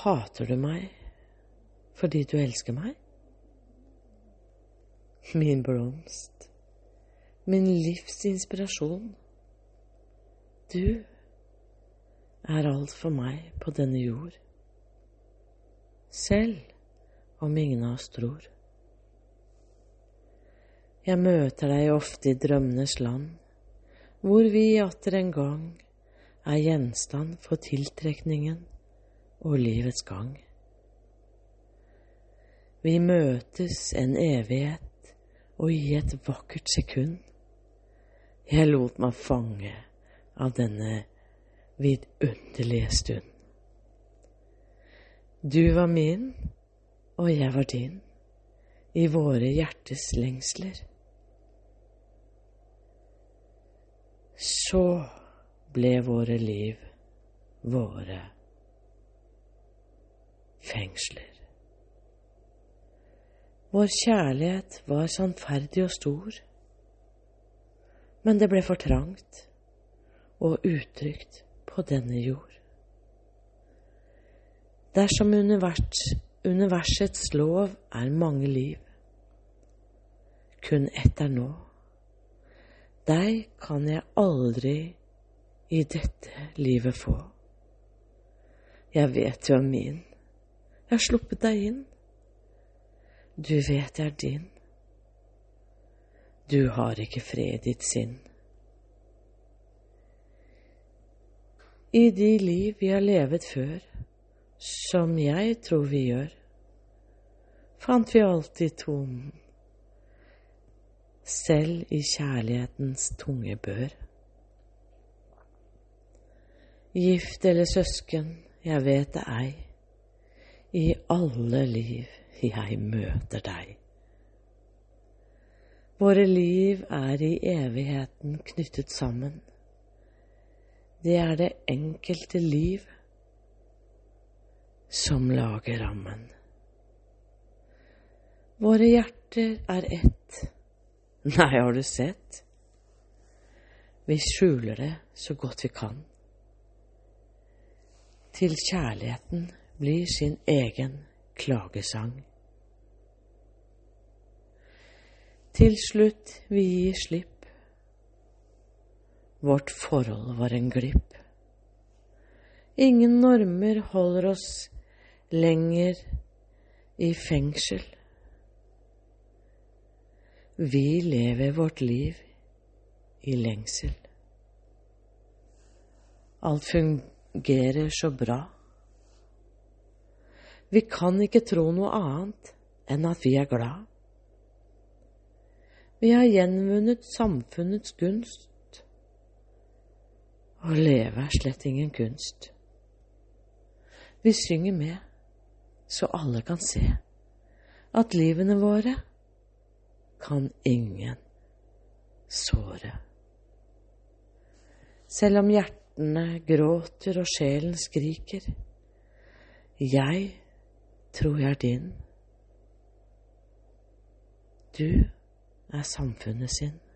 Hater du meg fordi du elsker meg? Min blomst, min livs inspirasjon. Du er alt for meg på denne jord, selv om ingen av oss tror. Jeg møter deg ofte i drømmenes land, hvor vi atter en gang er gjenstand for tiltrekningen og livets gang. Vi møtes en evighet og i et vakkert sekund. Jeg lot meg fange av denne vidunderlige stund. Du var min, og jeg var din, i våre hjertes lengsler. Så ble våre liv våre fengsler. Vår kjærlighet var sannferdig og stor, men det ble for trangt og utrygt på denne jord. Dersom univers, universets lov er mange liv, kun ett er nå. Deg kan jeg aldri i dette livet få. Jeg vet du er min. Jeg har sluppet deg inn. Du vet jeg er din. Du har ikke fred i ditt sinn. I de liv vi har levet før, som jeg tror vi gjør, fant vi alltid tonen, selv i kjærlighetens tunge bør. Gift eller søsken, jeg vet det ei, i alle liv jeg møter deg. Våre liv er i evigheten knyttet sammen. Det er det enkelte liv som lager rammen. Våre hjerter er ett. Nei, har du sett? Vi skjuler det så godt vi kan. Til kjærligheten blir sin egen klagesang. Til slutt vi gir slipp. Vårt forhold var en glipp. Ingen normer holder oss lenger i fengsel. Vi lever vårt liv i lengsel. Alt fungerer så bra. Vi kan ikke tro noe annet enn at vi er glad. Vi har gjenvunnet samfunnets gunst. Å leve er slett ingen kunst. Vi synger med, så alle kan se at livene våre kan ingen såre. Selv om hjertene gråter og sjelen skriker, jeg tror jeg er din. Du er samfunnet sin.